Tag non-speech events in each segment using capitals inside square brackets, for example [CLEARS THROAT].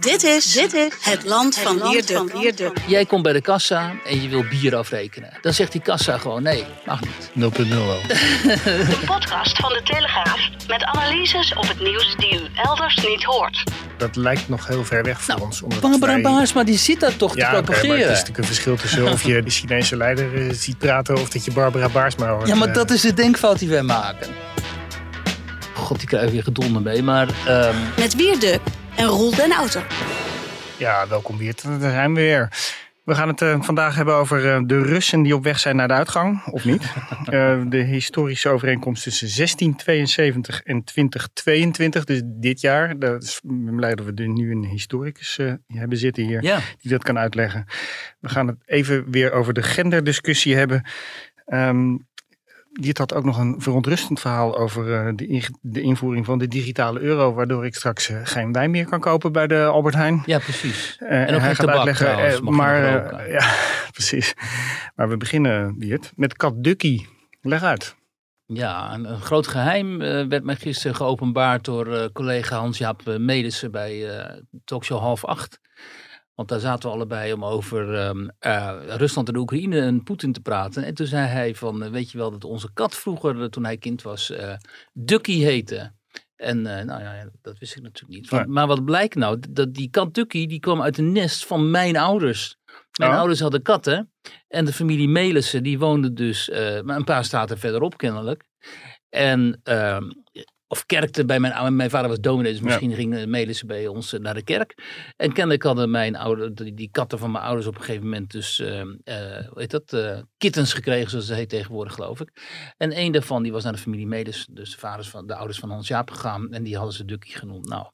Dit is, dit is het land van Wierduk. Jij komt bij de kassa en je wil bier afrekenen. Dan zegt die kassa gewoon nee, mag niet. 0.0 wel. [LAUGHS] De podcast van de Telegraaf met analyses op het nieuws die u elders niet hoort. Dat lijkt nog heel ver weg voor ons. omdat Barbara wij- Baarsma die zit daar toch Ja, te oké, maar het is propageren. natuurlijk een verschil tussen of je de Chinese leider eh, ziet praten of dat je Barbara Baarsma hoort. Ja, maar eh, dat is de denkfout die wij maken. God, die krijgen weer gedonder mee. Maar ehm, Met Wierduk en Roel den Outer. Ja, welkom weer. Daar zijn we weer. We gaan het eh, vandaag hebben over eh, de Russen die op weg zijn naar de uitgang, of niet. [LAUGHS] Eh, de historische overeenkomst tussen 1672 en 2022, dus dit jaar. Dat is, ik ben blij dat we er nu een historicus eh, hebben zitten hier ja, die dat kan uitleggen. We gaan het even weer over de genderdiscussie hebben. Ehm dit had ook nog een verontrustend verhaal over eh, de, de invoering van de digitale euro, waardoor ik straks eh, geen wijn meer kan kopen bij de Albert Heijn. ja, precies. Eh, En ook hij gaat uitleggen, trouwens, maar [LAUGHS] ja, precies. Maar we beginnen, Wiert, met Kat Ducky. Leg uit. Ja, een, een groot geheim eh, werd mij gisteren geopenbaard door collega Hans-Jaap Melissen bij Talkshow Half Acht. Want daar zaten we allebei om over ehm, eh, Rusland en de Oekraïne en Poetin te praten. En toen zei hij van, eh, weet je wel dat onze kat vroeger, eh, toen hij kind was, eh Ducky heette. En nou ja, dat wist ik natuurlijk niet. Van-. Maar wat blijkt nou? Dat die kat Ducky, die kwam uit een nest van mijn ouders. Mijn Oh. ouders hadden katten. En de familie Melissen, die woonde dus maar een paar staten verderop kennelijk. En, ehm, of kerkte bij mijn mijn vader was dominee, dus Ja. misschien gingen Melissen bij ons eh, naar de kerk. En kennelijk hadden mijn oude, die, die katten van mijn ouders op een gegeven moment dus, eh, hoe heet dat, eh, kittens gekregen, zoals het heet tegenwoordig geloof ik. En een daarvan, die was naar de familie Melissen, dus de, vaders van, de ouders van Hans Jaap gegaan. En die hadden ze Ducky genoemd. Nou,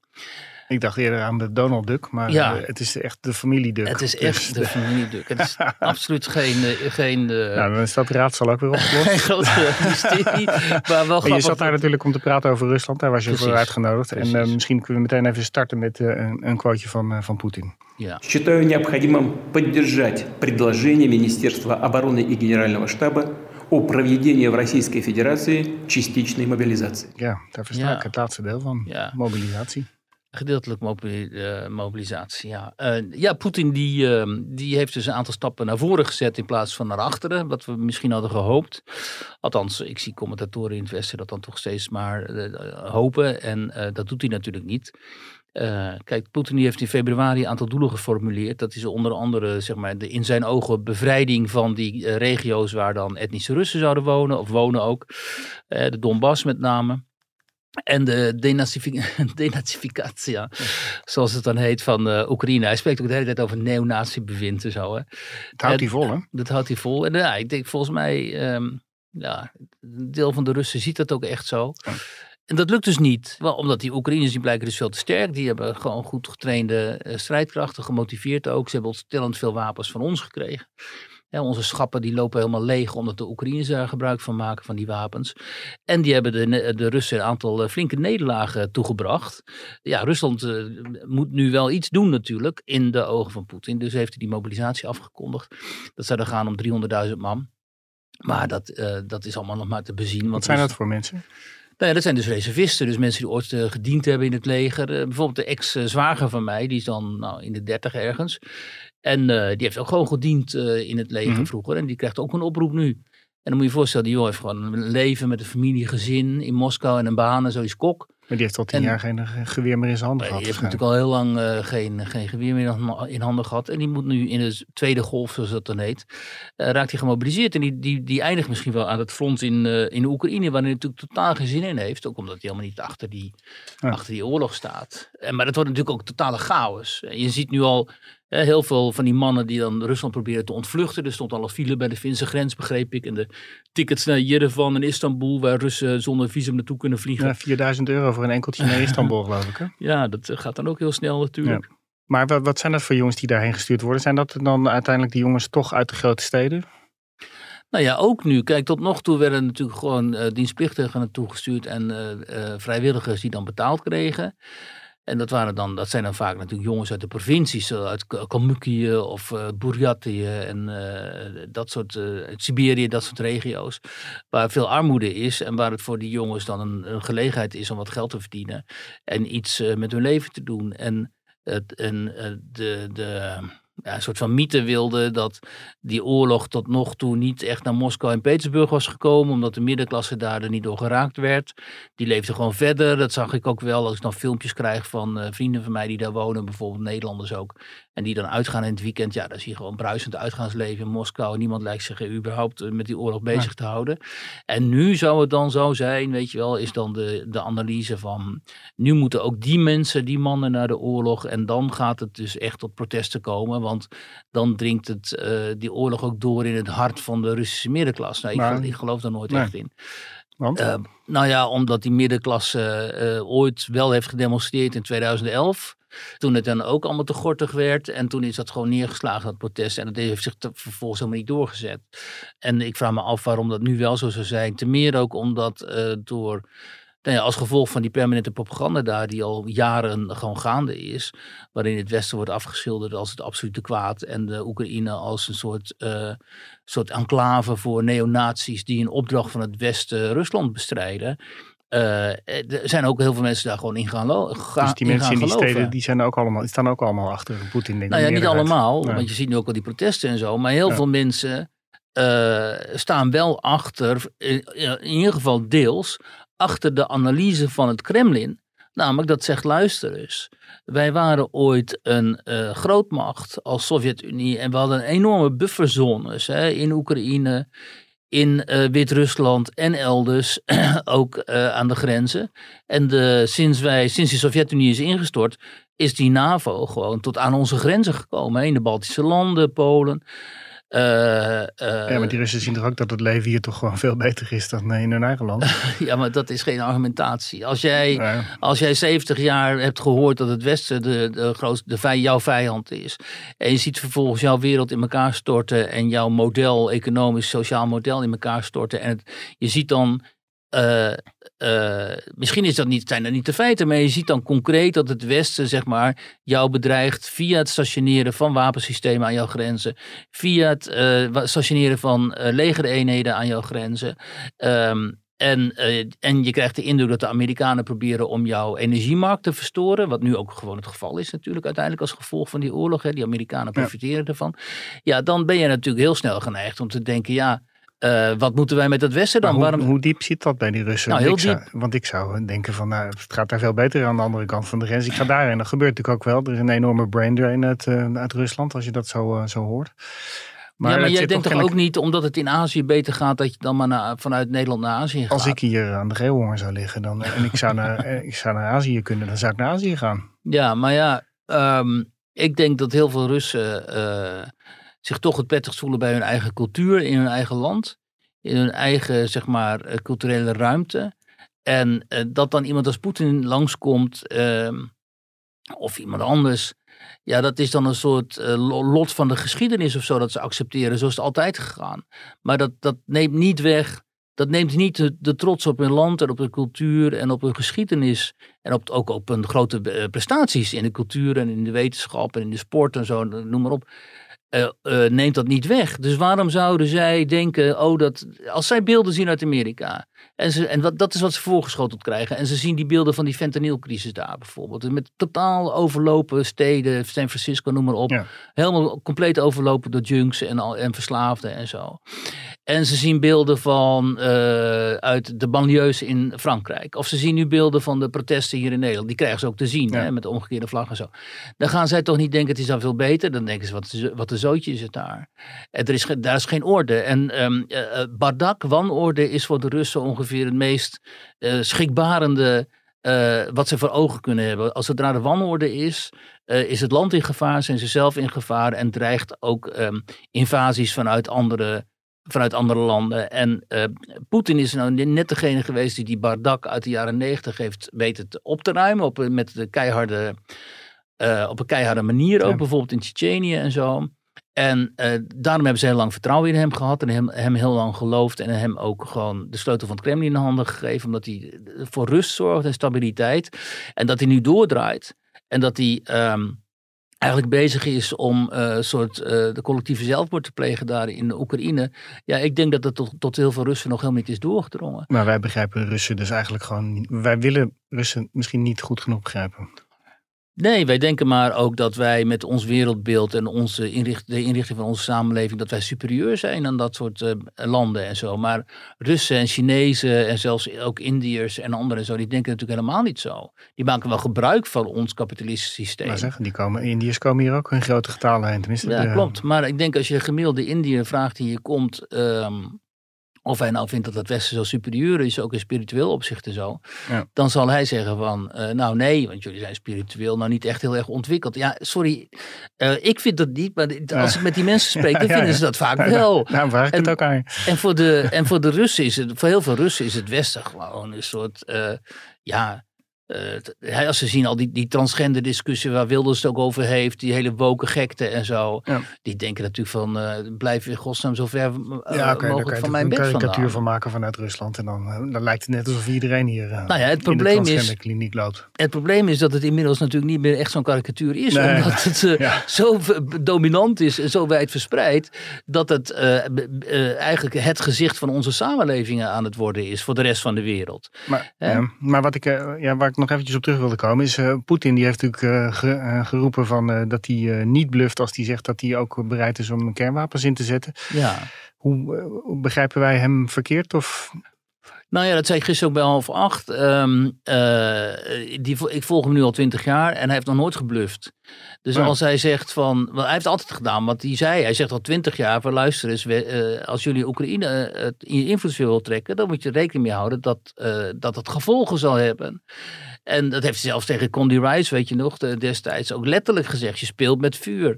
Ik dacht eerder aan de Donald Duck, maar Ja. eh, het is echt de familie Duck. het is Dus echt de de- familie Duck. Het is [LAUGHS] absoluut geen, eh, geen, eh, Nou, dan is dat raadsel ook weer geen opgelost. groot eh, [LAUGHS] mysterie, maar wel En [LAUGHS] je grappig. zat daar natuurlijk om te praten over Rusland. Daar was je voor Precies. uitgenodigd. En eh, Precies. misschien kunnen we meteen even starten met eh, een, een quoteje van, eh, van Poetin. Ja. Считаю необходимым поддержать предложение Министерства обороны и Генерального штаба о проведении в Российской Федерации частичной мобилизации. Ja, daar versta Ja. ik het laatste deel van. Ja. Mobilisatie. Gedeeltelijk eh, mobilisatie, ja. Eh, ja, Poetin die, eh, die heeft dus een aantal stappen naar voren gezet in plaats van naar achteren. Wat we misschien hadden gehoopt. Althans, ik zie commentatoren in het Westen dat dan toch steeds maar eh, hopen. En dat doet hij natuurlijk niet. Kijk, Poetin heeft in februari een aantal doelen geformuleerd. Dat is onder andere, zeg maar, de, in zijn ogen bevrijding van die regio's waar dan etnische Russen zouden wonen, of wonen ook. De Donbass met name. En de denazifi- [LAUGHS] denazificatie, ja, zoals het dan heet, van eh, Oekraïne. Hij spreekt ook de hele tijd over neonazi-bewind en zo. Hè. Het houdt hij vol, hè? Dat houdt hij vol. En ja, ik denk volgens mij, ehm, ja, een deel van de Russen ziet dat ook echt zo. Ja. En dat lukt dus niet. Wel, omdat die Oekraïners die blijken dus veel te sterk. Die hebben gewoon goed getrainde eh, strijdkrachten, gemotiveerd ook. Ze hebben ontstellend veel wapens van ons gekregen. Ja, onze schappen die lopen helemaal leeg omdat de Oekraïners daar gebruik van maken van die wapens. En die hebben de, de Russen een aantal eh, flinke nederlagen toegebracht. Ja, Rusland eh, moet nu wel iets doen natuurlijk in de ogen van Poetin. Dus heeft hij die mobilisatie afgekondigd. Dat zou er gaan om 300.000 man. Maar dat, eh, dat is allemaal nog maar te bezien. Wat zijn dat voor mensen? Nou ja, dat zijn dus reservisten, dus mensen die ooit eh, gediend hebben in het leger. Eh, bijvoorbeeld de ex-zwager van mij, die is dan nou, in de dertig ergens. En eh, die heeft ook gewoon gediend in het leger Mhm. vroeger. En die krijgt ook een oproep nu. En dan moet je je voorstellen, die jongen heeft gewoon een leven met een familie, gezin in Moskou en een baan en zo is kok. Maar die heeft al tien En- jaar geen geweer meer in zijn handen Die gehad. heeft natuurlijk al heel lang eh, geen, geen geweer meer in- handen gehad. En die moet nu in de tweede golf, zoals dat dan heet, eh, raakt hij gemobiliseerd. En die, die, die eindigt misschien wel aan het front in, eh, in Oekraïne, waar hij natuurlijk totaal geen zin in heeft. Ook omdat hij helemaal niet achter die, Ja. achter die oorlog staat. En, maar dat wordt natuurlijk ook totale chaos. En je ziet nu al, heel veel van die mannen die dan Rusland proberen te ontvluchten. Er stond al een file bij de Finse grens, begreep ik. En de tickets naar Yerevan en Istanbul, waar Russen zonder visum naartoe kunnen vliegen. Ja, 4000 euro voor een enkeltje naar [LAUGHS] Istanbul, geloof ik. Hè? Ja, dat eh, gaat dan ook heel snel natuurlijk. Maar wat, wat zijn dat voor jongens die daarheen gestuurd worden? Zijn dat dan uiteindelijk die jongens toch uit de grote steden? Nou ja, ook nu. Kijk, tot nog toe werden natuurlijk gewoon uh, dienstplichtigen naartoe gestuurd en uh, uh, vrijwilligers die dan betaald kregen. En dat, waren dan, dat zijn dan vaak natuurlijk jongens uit de provincies, uit Kalmykië of uh, en uh, dat soort, uh, Siberië, dat soort regio's. Waar veel armoede is en waar het voor die jongens dan een, een gelegenheid is om wat geld te verdienen en iets met hun leven te doen. En, het, en de, de, een soort van mythe wilde dat die oorlog tot nog toe niet echt naar Moskou en Petersburg was gekomen, omdat de middenklasse daar er niet door geraakt werd. Die leefde gewoon verder. Dat zag ik ook wel als ik dan filmpjes krijg van uh, vrienden van mij die daar wonen, bijvoorbeeld Nederlanders ook. En die dan uitgaan in het weekend. Ja, dan zie je gewoon bruisend uitgaansleven in Moskou. Niemand lijkt zich überhaupt met die oorlog bezig ja. te houden. En nu zou het dan zo zijn, weet je wel, is dan de, de analyse van. Nu moeten ook die mensen, die mannen naar de oorlog. En dan gaat het dus echt tot protesten komen. Want dan dringt het, uh, die oorlog ook door in het hart van de Russische middenklasse. Nou, Maar- ik, ik geloof daar nooit Nee. echt in. Eh, nou ja, omdat die middenklasse eh, ooit wel heeft gedemonstreerd in 2011. Toen het dan ook allemaal te gortig werd. En toen is dat gewoon neergeslagen, dat protest. En dat heeft zich vervolgens helemaal niet doorgezet. En ik vraag me af waarom dat nu wel zo zou zijn. Ten meer ook omdat eh, door... Nou ja, als gevolg van die permanente propaganda daar, die al jaren gewoon gaande is, waarin het Westen wordt afgeschilderd als het absolute kwaad en de Oekraïne als een soort, eh, soort enclave voor neonazies die in opdracht van het Westen Rusland bestrijden. Eh, er zijn ook heel veel mensen daar gewoon in gaan, lo- ga, dus die mensen in die geloven. steden die zijn ook allemaal, die staan ook allemaal achter Poetin. Nou ja, niet meerderheid. allemaal, Nee. want je ziet nu ook al die protesten en zo. Maar heel Ja. veel mensen eh, staan wel achter, in, in ieder geval deels, achter de analyse van het Kremlin. Namelijk dat zegt, luister eens, wij waren ooit een eh, grootmacht als Sovjet-Unie en we hadden enorme bufferzones hè, in Oekraïne, in eh, Wit-Rusland en elders, [CLEARS THROAT] ook eh, aan de grenzen. En de, sinds, wij, sinds de Sovjet-Unie is ingestort, is die NAVO gewoon tot aan onze grenzen gekomen. hè, In de Baltische landen, Polen. Eh, eh, Ja, maar die Russen zien toch ook dat het leven hier toch gewoon veel beter is dan in hun eigen land. [LAUGHS] ja, maar dat is geen argumentatie. Als jij, als jij 70 jaar hebt gehoord dat het Westen de, de grootste, de, vij- jouw vijand is. En je ziet vervolgens jouw wereld in elkaar storten. En jouw model, economisch, sociaal model in elkaar storten. En het, je ziet dan. Eh, eh, misschien is dat niet, zijn dat niet de feiten, maar je ziet dan concreet dat het Westen zeg maar, jou bedreigt via het stationeren van wapensystemen aan jouw grenzen, via het eh, stationeren van legereenheden aan jouw grenzen. Ehm, en, en je krijgt de indruk dat de Amerikanen proberen om jouw energiemarkt te verstoren. Wat nu ook gewoon het geval is natuurlijk uiteindelijk als gevolg van die oorlog. Hè. Die Amerikanen Ja. profiteren ervan. Ja, dan ben je natuurlijk heel snel geneigd om te denken, ja, eh, wat moeten wij met het Westen Maar dan? hoe, Waarom, hoe diep zit dat bij die Russen? Nou, Want heel ik zou, want ik zou denken van, nou, het gaat daar veel beter aan de andere kant van de grens. Ik ga daarheen. Dat gebeurt natuurlijk ook wel. Er is een enorme brain drain uit, eh, uit Rusland, als je dat zo, eh, zo hoort. ja, maar jij denkt toch ook niet, omdat het in Azië beter gaat, dat je dan maar naar, vanuit Nederland naar Azië gaat? Als ik hier aan de geelhonger zou liggen dan, en ik zou, naar, [LAUGHS] ik zou naar Azië kunnen, dan zou ik naar Azië gaan. Ja, maar ja, ehm, ik denk dat heel veel Russen zich toch het prettigst voelen bij hun eigen cultuur, in hun eigen land, in hun eigen, zeg maar, eh, culturele ruimte. En eh, dat dan iemand als Poetin langskomt, ehm, of iemand anders, ja, dat is dan een soort eh, lo- lot van de geschiedenis of zo, dat ze accepteren. Zo is het altijd gegaan. Maar dat, dat neemt niet weg, dat neemt niet de, trots op hun land en op hun cultuur en op hun geschiedenis en op, ook op hun grote prestaties in de cultuur en in de wetenschap en in de sport en zo, noem maar op. eh, neemt dat niet weg. Dus waarom zouden zij denken, oh, dat, als zij beelden zien uit Amerika, en, ze, en wat, dat is wat ze voorgeschoteld krijgen, en ze zien die beelden van die fentanylcrisis daar bijvoorbeeld, met totaal overlopen steden, San Francisco, noem maar op, Ja. helemaal compleet overlopen door junks en, al- en verslaafden en zo. En ze zien beelden van eh, uit de banlieues in Frankrijk. Of ze zien nu beelden van de protesten hier in Nederland. Die krijgen ze ook te zien, Ja. hè, met de omgekeerde vlag en zo. Dan gaan zij toch niet denken, het is dan veel beter. Dan denken ze, wat, wat een zootje is het daar. En er is, daar is geen orde. En eh, bardak, wanorde, is voor de Russen ongeveer het meest schrikbarende eh, wat ze voor ogen kunnen hebben. Als het naar de wanorde is, is het land in gevaar, zijn ze zelf in gevaar en dreigt ook ehm, invasies vanuit andere, vanuit andere landen. En uh, Poetin is nou net degene geweest die die Bardak uit de jaren negentig heeft weten te op te ruimen op, met de keiharde, op een keiharde manier ook, Ja. bijvoorbeeld in Tsjetsjenië en zo. En eh, daarom hebben ze heel lang vertrouwen in hem gehad en hem, hem heel lang geloofd en hem ook gewoon de sleutel van het Kremlin in de handen gegeven, omdat hij voor rust zorgt en stabiliteit. En dat hij nu doordraait en dat hij ehm, eigenlijk bezig is om eh, een soort eh, de collectieve zelfmoord te plegen daar in de Oekraïne. Ja, ik denk dat dat tot, tot heel veel Russen nog helemaal niet is doorgedrongen. Maar wij begrijpen Russen dus eigenlijk gewoon niet. Wij willen Russen misschien niet goed genoeg begrijpen. Nee, wij denken maar ook dat wij met ons wereldbeeld en onze inricht, de inrichting van onze samenleving, dat wij superieur zijn aan dat soort eh, landen en zo. Maar Russen en Chinezen en zelfs ook Indiërs en anderen en zo, die denken natuurlijk helemaal niet zo. Die maken wel gebruik van ons kapitalistisch systeem. Maar zeggen, die komen, Indiërs komen hier ook in grote getalen heen. Tenminste, Ja, de- klopt. Maar ik denk als je een gemiddelde Indiër vraagt die hier komt, ehm, of hij nou vindt dat het Westen zo superieur is, ook in spiritueel opzicht en zo, Ja. dan zal hij zeggen van, eh, nou nee, want jullie zijn spiritueel nou niet echt heel erg ontwikkeld. Ja, sorry, eh, ik vind dat niet, maar als ik met die mensen spreek, dan [LAUGHS] vinden ze dat vaak wel. Nou, vraag ik het En- ook aan. En voor de, en [LAUGHS] voor de Russen is het, voor heel veel Russen is het Westen gewoon een soort, eh, ja, hè, als ze zien al die, die transgender discussie waar Wilders het ook over heeft, die hele woke gekte en zo, Ja. die denken natuurlijk van, eh blijf in godsnaam zo ver Ja, kan mogelijk van mijn een bed karikatuur van maken vanuit Rusland. En dan, dan lijkt het net alsof iedereen hier Nou ja, het in probleem de is- kliniek loopt. Het probleem is dat het inmiddels natuurlijk niet meer echt zo'n karikatuur is. Nee. Omdat het [LAUGHS] Ja. zo dominant is en zo wijd verspreid. Dat het eigenlijk het gezicht van onze samenlevingen aan het worden is voor de rest van de wereld. Maar, maar wat ik, ja, waar ik nog eventjes op terug wilde komen is... eh, Poetin die heeft natuurlijk eh, ge- eh, geroepen van, dat hij niet bluft als hij zegt dat hij ook bereid is om kernwapens in te zetten. Ja. Hoe, hoe begrijpen wij hem verkeerd? Of, Nou ja, dat zei ik gisteren ook bij half acht. Ehm, eh, die, ik volg hem nu al twintig jaar en hij heeft nog nooit gebluft. Dus Ja. als hij zegt van, wel, hij heeft altijd gedaan wat hij zei. Hij zegt al twintig jaar van luister eens, we, eh, als jullie Oekraïne eh, in je invloedssfeer wil trekken, dan moet je rekening mee houden dat, dat het gevolgen zal hebben. En dat heeft hij zelfs tegen Condi Rice, weet je nog, de- destijds ook letterlijk gezegd. Je speelt met vuur.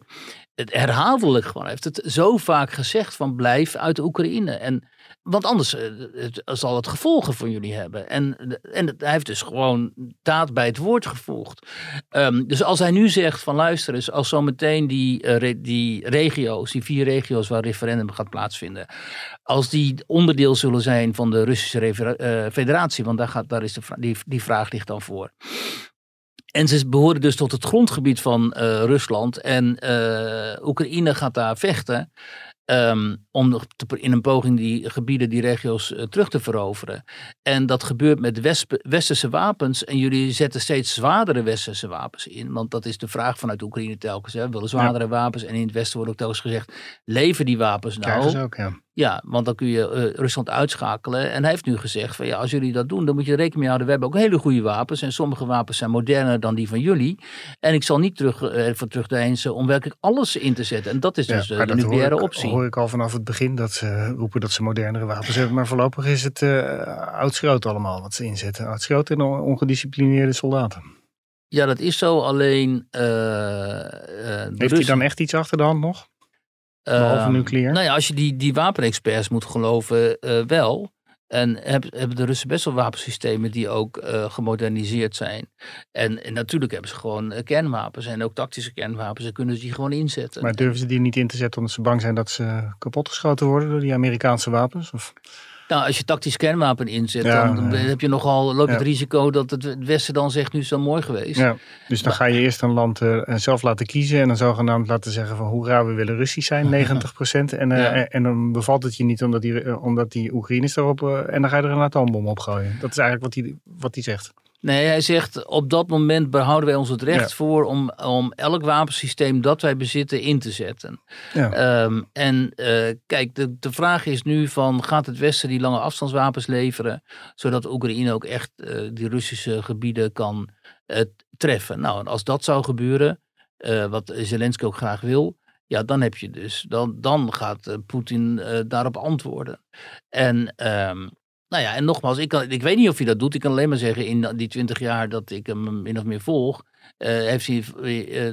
Het herhaaldelijk gewoon. Hij heeft het zo vaak gezegd van blijf uit de Oekraïne. En want anders eh, het, zal het gevolgen voor jullie hebben. En, en hij heeft dus gewoon daad bij het woord gevoegd. Ehm, dus als hij nu zegt van luister eens, als zometeen die, eh, die regio's, die vier regio's waar referendum gaat plaatsvinden, als die onderdeel zullen zijn van de Russische eh, federatie, want daar, gaat, daar is de, die, die vraag ligt dan voor. En ze behoren dus tot het grondgebied van Rusland. En Oekraïne gaat daar vechten. Ehm, om te, in een poging die gebieden, die regio's eh, terug te veroveren. En dat gebeurt met wesp- westerse wapens. En jullie zetten steeds zwaardere westerse wapens in. Want dat is de vraag vanuit Oekraïne telkens. Hè. We willen zwaardere wapens. En in het westen wordt ook telkens gezegd, leven die wapens nou? ook, ja. Ja, want dan kun je eh, Rusland uitschakelen. En hij heeft nu gezegd van ja, als jullie dat doen, dan moet je er rekening mee houden. We hebben ook hele goede wapens. En sommige wapens zijn moderner dan die van jullie. En ik zal niet terug, eh, voor terugdeinzen om werkelijk alles in te zetten. En dat is dus Ja, eh, de dat nucleaire hoor ik, optie. hoor ik al vanaf het begin dat ze roepen dat ze modernere wapens hebben. Maar voorlopig is het eh oud schroot allemaal wat ze inzetten. Oud schroot en on- ongedisciplineerde soldaten. Ja, dat is zo. Alleen. Heeft hij Russen- dan echt iets achter de hand nog? Behalve Ehm, nucleair? Nou ja, als je die, die wapenexperts moet geloven, eh, wel. En heb- hebben de Russen best wel wapensystemen die ook eh, gemoderniseerd zijn. En, en natuurlijk hebben ze gewoon eh, kernwapens en ook tactische kernwapens. En kunnen ze die gewoon inzetten. Maar durven ze die niet in te zetten omdat ze bang zijn dat ze kapotgeschoten worden door die Amerikaanse wapens? Of? Nou, als je tactisch kernwapen inzet, Ja, dan ja. heb je nogal, loop je het risico dat het Westen dan zegt, nu is mooi geweest. Ja, dus dan ga je eerst een land eh, zelf laten kiezen en dan zogenaamd laten zeggen van hoera, we willen Russisch zijn, [LAUGHS] 90%. En, eh, en, en dan bevalt het je niet omdat die, eh, omdat die Oekraïners daarop, en dan ga je er een atoombom op gooien. Dat is eigenlijk wat hij wat hij zegt. Nee, hij zegt op dat moment behouden wij ons het recht Ja. voor om, om elk wapensysteem dat wij bezitten in te zetten. Ja. Ehm, en eh, kijk, de, de vraag is nu van gaat het Westen die lange afstandswapens leveren, zodat Oekraïne ook echt eh, die Russische gebieden kan eh, treffen. Nou, en als dat zou gebeuren, wat Zelensky ook graag wil, ja, dan heb je dus, dan, dan gaat Poetin daarop antwoorden. En ehm, nou ja, en nogmaals, ik, kan, ik weet niet of hij dat doet. Ik kan alleen maar zeggen, in die twintig jaar dat ik hem min of meer volg, uh, heeft hij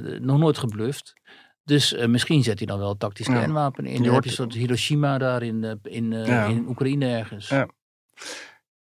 uh, nog nooit gebluft. Dus uh, misschien zet hij dan wel een tactisch Ja. kernwapen in. Je Dan heb hoort- je een soort Hiroshima daar in, eh, in, eh, Ja. in Oekraïne ergens. Ja.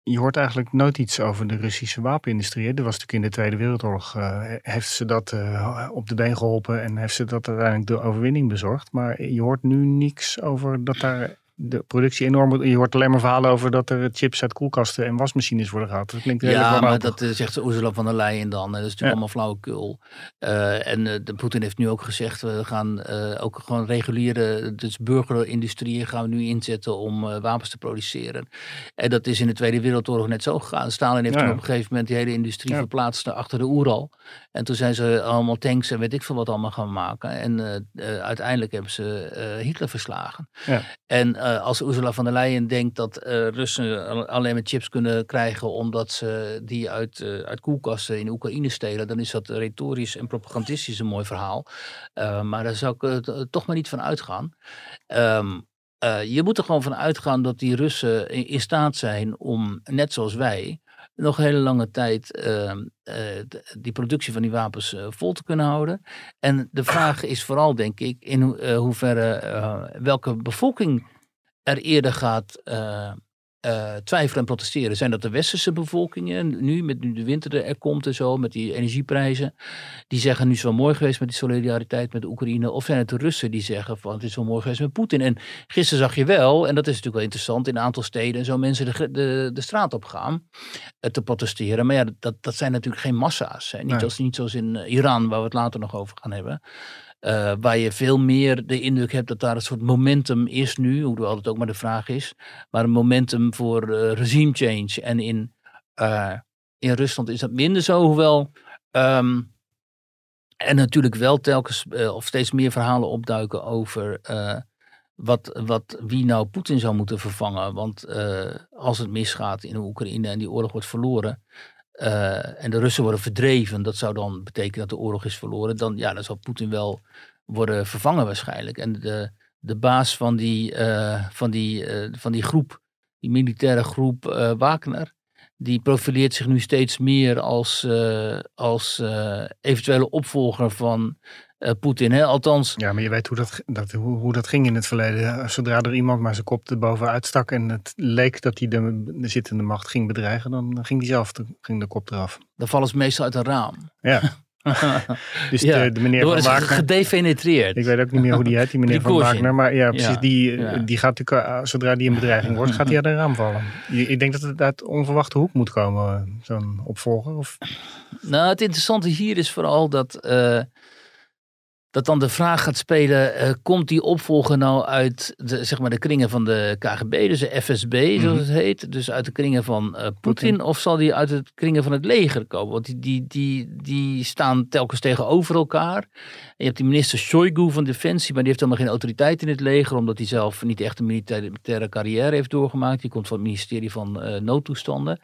Je hoort eigenlijk nooit iets over de Russische wapenindustrie. hè. Er was natuurlijk in de Tweede Wereldoorlog, eh, heeft ze dat eh, op de been geholpen en heeft ze dat uiteindelijk de overwinning bezorgd. Maar je hoort nu niks over dat daar de productie enorm... Je hoort alleen maar verhalen over dat er chips uit koelkasten en wasmachines worden gehaald. Dat klinkt Ja, maar dat eh, zegt Ursula van der Leyen dan. Dat is natuurlijk Ja. allemaal flauwekul. Eh, en eh, de Poetin heeft nu ook gezegd, we gaan ook gewoon reguliere, dus burgerindustrieën gaan we nu inzetten om wapens te produceren. En dat is in de Tweede Wereldoorlog net zo gegaan. Stalin heeft Ja. toen op een gegeven moment die hele industrie Ja. verplaatst naar achter de Oeral. En toen zijn ze allemaal tanks en weet ik veel wat allemaal gaan maken. En uiteindelijk hebben ze Hitler verslagen. Ja. En eh, als Ursula van der Leyen denkt dat eh, Russen al- alleen maar chips kunnen krijgen omdat ze die uit, eh, uit koelkasten in Oekraïne stelen, dan is dat retorisch en propagandistisch een mooi verhaal. Maar daar zou ik toch maar niet van uitgaan. Ehm, eh, je moet er gewoon van uitgaan dat die Russen in, staat zijn om, net zoals wij, nog hele lange tijd d- die productie van die wapens vol te kunnen houden. En de vraag is vooral, denk ik, in ho- hoeverre welke bevolking er eerder gaat eh, eh, twijfelen en protesteren. Zijn dat de westerse bevolkingen, nu met nu de winter er komt en zo, met die energieprijzen, die zeggen nu is het wel mooi geweest met die solidariteit met de Oekraïne, of zijn het de Russen die zeggen van het is wel mooi geweest met Poetin. En gisteren zag je wel, en dat is natuurlijk wel interessant, in een aantal steden en zo mensen de, de, de straat op gaan eh, te protesteren. Maar ja, dat, dat zijn natuurlijk geen massa's. Hè. Niet, Nee. als, niet zoals in Iran, waar we het later nog over gaan hebben. Eh, waar je veel meer de indruk hebt dat daar een soort momentum is nu, hoewel het ook maar de vraag is, maar een momentum voor eh, regime change. En in, eh, in Rusland is dat minder zo, hoewel ehm, er natuurlijk wel telkens of steeds meer verhalen opduiken over wat, wat, wie nou Poetin zou moeten vervangen. Want als het misgaat in Oekraïne en die oorlog wordt verloren, eh, en de Russen worden verdreven, dat zou dan betekenen dat de oorlog is verloren, dan, ja, dan zal Poetin wel worden vervangen waarschijnlijk. En de, de baas van die, eh, van, die, eh, van die groep, die militaire groep Wagner, die profileert zich nu steeds meer als, als eventuele opvolger van eh, Poetin. Hè? Althans, Ja, maar je weet hoe dat, dat, hoe, hoe dat ging in het verleden. Zodra er iemand maar zijn kop erbovenuit stak en het leek dat hij de, de zittende macht ging bedreigen, dan ging hij zelf de, ging de kop eraf. dan vallen ze meestal uit een raam. Ja, [LAUGHS] dus Ja, de, de meneer van Wagner, gedepenetreerd. ik weet ook niet meer hoe die heet, die [LAUGHS] meneer van. Wagner. Maar ja, precies, Ja, die, die gaat natuurlijk, eh, zodra die een bedreiging wordt, gaat hij uit een raam vallen. Ik denk dat het uit onverwachte hoek moet komen, eh, zo'n opvolger. Of, Nou, het interessante hier is vooral dat, eh, dat dan de vraag gaat spelen: eh, komt die opvolger nou uit de, zeg maar de kringen van de KGB, dus de FSB zoals het heet, dus uit de kringen van eh, Poetin, of zal die uit de kringen van het leger komen? Want die, die, die, die staan telkens tegenover elkaar. En je hebt die minister Shoigu van Defensie, maar die heeft helemaal geen autoriteit in het leger, omdat hij zelf niet echt een militaire, militaire carrière heeft doorgemaakt. Die komt van het ministerie van eh, Noodtoestanden.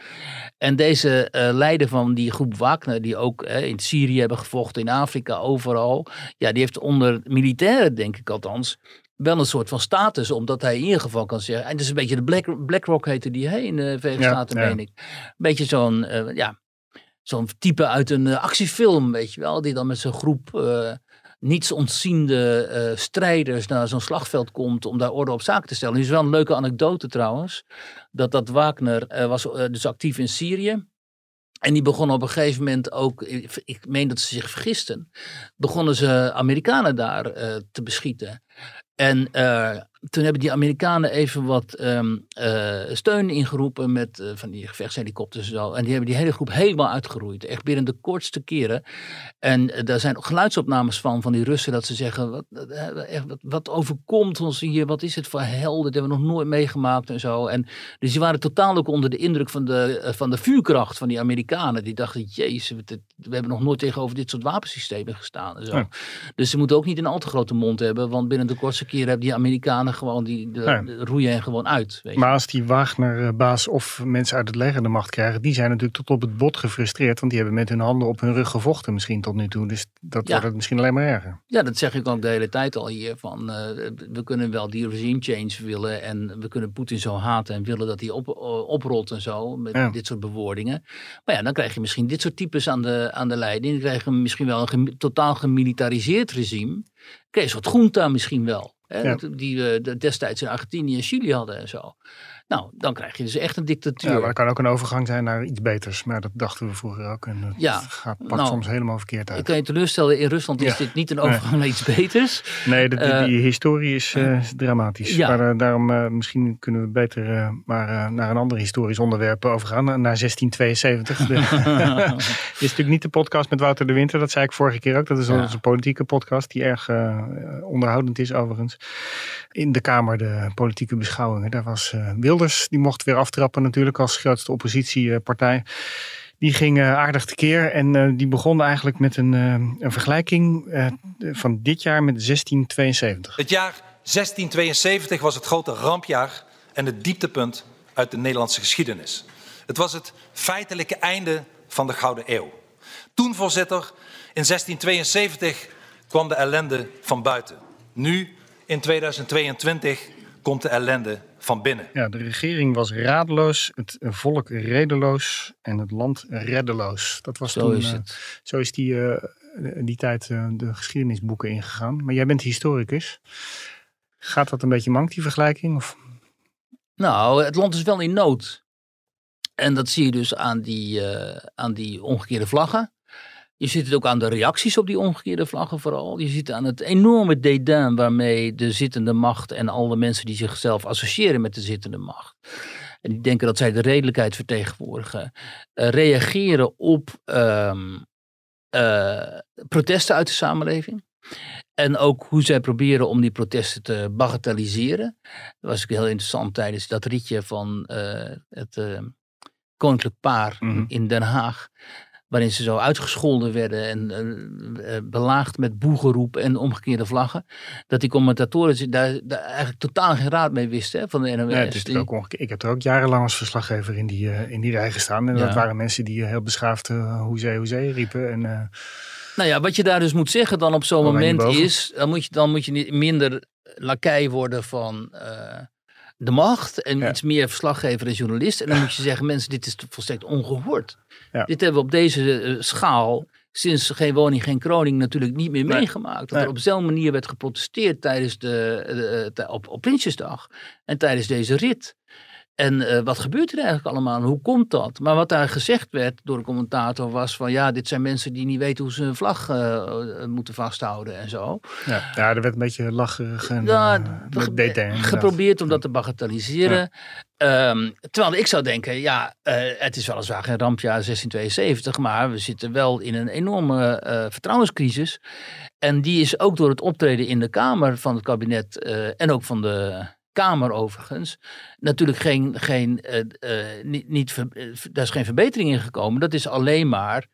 En deze leider van die groep Wagner, die ook in Syrië hebben gevochten, in Afrika, overal. Ja, die heeft onder militairen, denk ik althans, wel een soort van status. Omdat hij in ieder geval kan zeggen. En het is een beetje de Black, BlackRock heette die hè, in de Verenigde Ja, Staten, ja. meen ik. Een beetje zo'n, eh, ja, zo'n type uit een eh, actiefilm, weet je wel. Die dan met zijn groep eh niets ontziende strijders naar zo'n slagveld komt om daar orde op zaken te stellen. Nu is wel een leuke anekdote trouwens. Dat dat Wagner was dus actief in Syrië. En die begonnen op een gegeven moment ook, ik, ik meen dat ze zich vergisten, begonnen ze Amerikanen daar eh, te beschieten. En eh, toen hebben die Amerikanen even wat ehm, eh, steun ingeroepen met eh, van die gevechtshelikopters en zo. En die hebben die hele groep helemaal uitgeroeid. Echt binnen de kortste keren. En eh, daar zijn ook geluidsopnames van, van die Russen, dat ze zeggen, wat, echt, wat, wat overkomt ons hier? Wat is het voor helden? Dat hebben we nog nooit meegemaakt en zo. En dus die waren totaal ook onder de indruk van de, van de vuurkracht van die Amerikanen. Die dachten, jezus, we, we hebben nog nooit tegenover dit soort wapensystemen gestaan. En zo. Ja. Dus ze moeten ook niet een al te grote mond hebben, want binnen de kortste keren hebben die Amerikanen gewoon, die de, Ja. de- roeien hen gewoon uit. Weet je. Maar als die Wagner-baas of mensen uit het leger de macht krijgen, die zijn natuurlijk tot op het bot gefrustreerd. Want die hebben met hun handen op hun rug gevochten misschien tot nu toe. Dus dat Ja. wordt het misschien alleen maar erger. Ja, dat zeg ik ook de hele tijd al hier. Van, eh, we kunnen wel die regime change willen en we kunnen Poetin zo haten en willen dat hij op, eh, oprolt en zo met Ja. dit soort bewoordingen. Maar ja, dan krijg je misschien dit soort types aan de, aan de leiding. Dan krijg je misschien wel een totaal gemilitariseerd regime. Een soort junta misschien wel. Hè, Ja. dat- Die we de- destijds in Argentinië en Chili hadden en zo. Nou, dan krijg je dus echt een dictatuur. Ja, maar dat kan ook een overgang zijn naar iets beters. Maar dat dachten we vroeger ook. En dat Ja. gaat, pakt Nou, soms helemaal verkeerd Ik uit. kan je teleurstellen, in Rusland is Ja. dit niet een Nee. overgang naar iets beters. Nee, de, de- Eh, die historie is, eh, is dramatisch. ja. Maar eh, daarom eh, misschien kunnen we beter eh, maar eh, naar een ander historisch onderwerp overgaan. Naar 1672. De- [LAUGHS] [LAUGHS] Dit is natuurlijk niet de podcast met Wouter de Winter. Dat zei ik vorige keer ook. Dat is onze politieke podcast. Die erg eh, onderhoudend is overigens. In de Kamer de politieke beschouwingen. Daar was eh, Die mocht weer aftrappen natuurlijk als grootste oppositiepartij. Die ging eh, aardig tekeer en eh, die begon eigenlijk met een, eh, een vergelijking van dit jaar met 1672. Het jaar 1672 was het grote rampjaar en het dieptepunt uit de Nederlandse geschiedenis. Het was het feitelijke einde van de Gouden Eeuw. Toen, voorzitter, in 1672 kwam de ellende van buiten. Nu, in 2022, komt de ellende van binnen. Ja, de regering was radeloos, het volk redeloos en het land reddeloos. Dat was Zo toen, is eh, het. Zo is die, eh, in die tijd eh, de geschiedenisboeken ingegaan. Maar jij bent historicus. Gaat dat een beetje mank, die vergelijking? Of? Nou, het land is wel in nood. En dat zie je dus aan die, eh, aan die omgekeerde vlaggen. Je ziet het ook aan de reacties op die omgekeerde vlaggen vooral. Je ziet aan het enorme dédain waarmee de zittende macht en alle mensen die zichzelf associëren met de zittende macht. En die denken dat zij de redelijkheid vertegenwoordigen. eh, reageren op eh, protesten uit de samenleving. En ook hoe zij proberen om die protesten te bagatelliseren. Dat was ook heel interessant tijdens dat ritje van eh, het Koninklijk Paar Mhm. in Den Haag. Waarin ze zo uitgescholden werden en eh, eh, belaagd met boegeroep en omgekeerde vlaggen. Dat die commentatoren daar, daar eigenlijk totaal geen raad mee wisten hè, van de NOS. Nee, het is Die- ook. Ik heb er ook jarenlang als verslaggever in die, eh, in die rij gestaan. En Ja. dat waren mensen die heel beschaafd uh, hoezee, hoezee riepen. En, eh, Nou ja, wat je daar dus moet zeggen dan op zo'n moment is, dan moet je, dan moet je niet minder lakij worden van eh, de macht en Ja. iets meer verslaggever en journalist. En dan moet je zeggen, mensen, dit is volstrekt ongehoord. Ja. Dit hebben we op deze eh, schaal sinds geen woning, geen kroning natuurlijk niet meer Nee. meegemaakt. Dat er op dezelfde manier werd geprotesteerd tijdens de, de, de- op, op Prinsjesdag en tijdens deze rit. En eh, wat gebeurt er eigenlijk allemaal? Hoe komt dat? Maar wat daar gezegd werd door de commentator was van ja, dit zijn mensen die niet weten hoe ze een vlag eh, eh, moeten vasthouden en zo. ja. ja, er werd een beetje lacherig en Ja, ge- geprobeerd om dat te bagatelliseren. Ehm, terwijl ik zou denken, ja, het is weliswaar geen rampjaar 1672, maar we zitten wel in een enorme vertrouwenscrisis. En die is ook door het optreden in de Kamer van het kabinet en ook van de Kamer overigens, natuurlijk geen, geen, eh, eh, niet, niet, eh, daar is geen verbetering in gekomen. Dat is alleen maar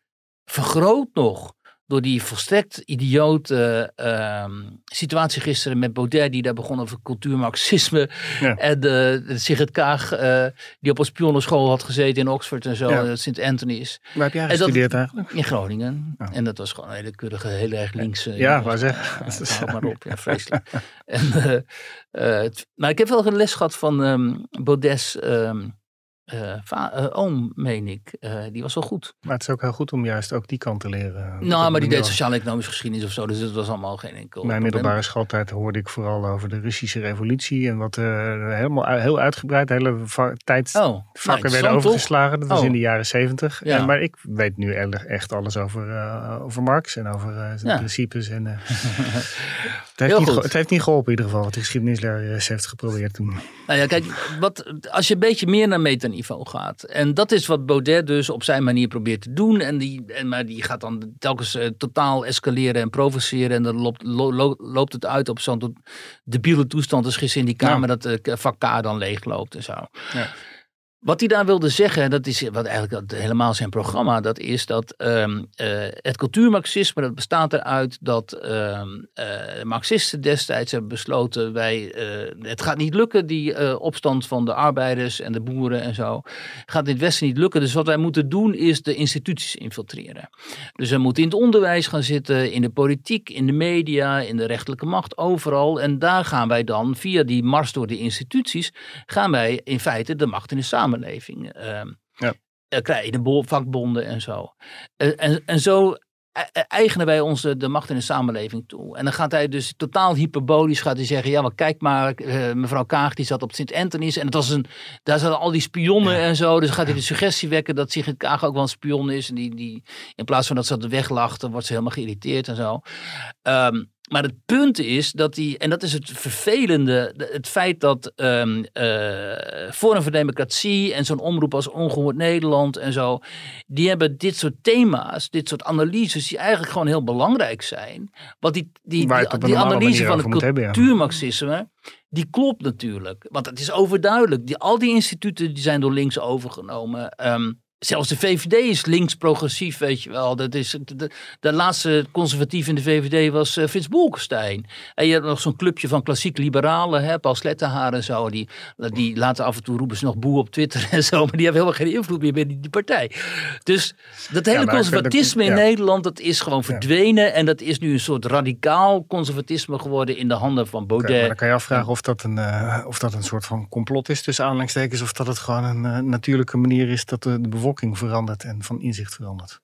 vergroot nog door die volstrekt idiote ehm, situatie gisteren met Baudet, die daar begon over cultuurmarxisme. Ja. En uh, Sigrid Kaag, uh, die op een spionnenschool had gezeten in Oxford en zo, Ja. uh, Sint Anthony's. Waar heb jij En dat- gestudeerd eigenlijk? In Groningen. En dat was gewoon een hele keurige, heel erg linkse. Ja, jongen. wou zeggen. Ja, hou maar op, ja, vreselijk. en, eh, eh, maar ik heb wel een les gehad van ehm Baudet's ehm, eh, eh, oom, meen ik. Eh, die was wel goed. Maar het is ook heel goed om juist ook die kant te leren. Nou, maar die deed sociaal-economische geschiedenis of zo, dus het was allemaal geen enkel Mijn middelbare schooltijd hoorde ik vooral over de Russische revolutie. En wat helemaal heel uitgebreid, hele va- tijd, Oh, nou, vakken werden toch? overgeslagen. Dat was Oh. in de jaren zeventig. Ja. Maar ik weet nu erg- echt alles over, over Marx en over zijn Ja. principes. En, [LAUGHS] het, heeft niet het heeft niet geholpen in ieder geval, wat de geschiedenislerares heeft geprobeerd toen. Nou ja, kijk, wat, als je een beetje meer naar gaat. En dat is wat Baudet dus op zijn manier probeert te doen. En die, en, maar die gaat dan telkens eh, totaal escaleren en provoceren. En dan loopt, lo- lo- loopt het uit op zo'n debiele toestand. als gisteren in die kamer dat de vak K dan leegloopt en zo. Ja. Wat hij daar wilde zeggen, dat is wat eigenlijk helemaal zijn programma, dat is dat um, uh, het cultuurmarxisme, dat bestaat eruit dat um, uh, Marxisten destijds hebben besloten, wij, uh, het gaat niet lukken, die opstand van de arbeiders en de boeren en zo, gaat in het Westen niet lukken. Dus wat wij moeten doen is de instituties infiltreren. Dus we moeten in het onderwijs gaan zitten, in de politiek, in de media, in de rechterlijke macht, overal. En daar gaan wij dan, via die mars door de instituties, gaan wij in feite de macht in de samenleving samenleving uh, ja. uh, krijgen, de vakbonden en zo. En, en zo e-, eigenen wij ons de, macht in de samenleving toe. En dan gaat hij dus totaal hyperbolisch gaat hij zeggen, ja, maar kijk maar, uh, mevrouw Kaag die zat op Sint Anthony's en het was een, daar zaten al die spionnen en zo. Dus gaat hij de suggestie wekken dat Sigrid Kaag ook wel een spion is. En die, die, in plaats van dat ze op de weg lacht, dan wordt ze helemaal geïrriteerd en zo. Um, maar het punt is dat die, en dat is het vervelende, het feit dat um, uh, Forum voor Democratie en zo'n omroep als Ongehoord Nederland en zo, die hebben dit soort thema's, dit soort analyses, die eigenlijk gewoon heel belangrijk zijn. Want die, die, die, die analyse van het cultuurmarxisme, die klopt natuurlijk. Want het is overduidelijk. Die, al die instituten die zijn door links overgenomen. Um, Zelfs de VVD is links-progressief, weet je wel. Dat is, de, de laatste conservatief in de VVD was uh, Frits Bolkestein. En je hebt nog zo'n clubje van klassiek liberalen, hè, Paul Slettenhaar en zo. Die, die laten af en toe roepen ze nog boe op Twitter [LAUGHS] en zo. Maar die hebben helemaal geen invloed meer binnen die partij. Dus dat hele conservatisme in Nederland, dat is gewoon verdwenen. En dat is nu een soort radicaal conservatisme geworden in de handen van Baudet. maar dan kan je afvragen of dat een, uh, of dat een soort van complot is tussen aanhalingstekens. Of dat het gewoon een uh, natuurlijke manier is dat de, de verandert en van inzicht verandert.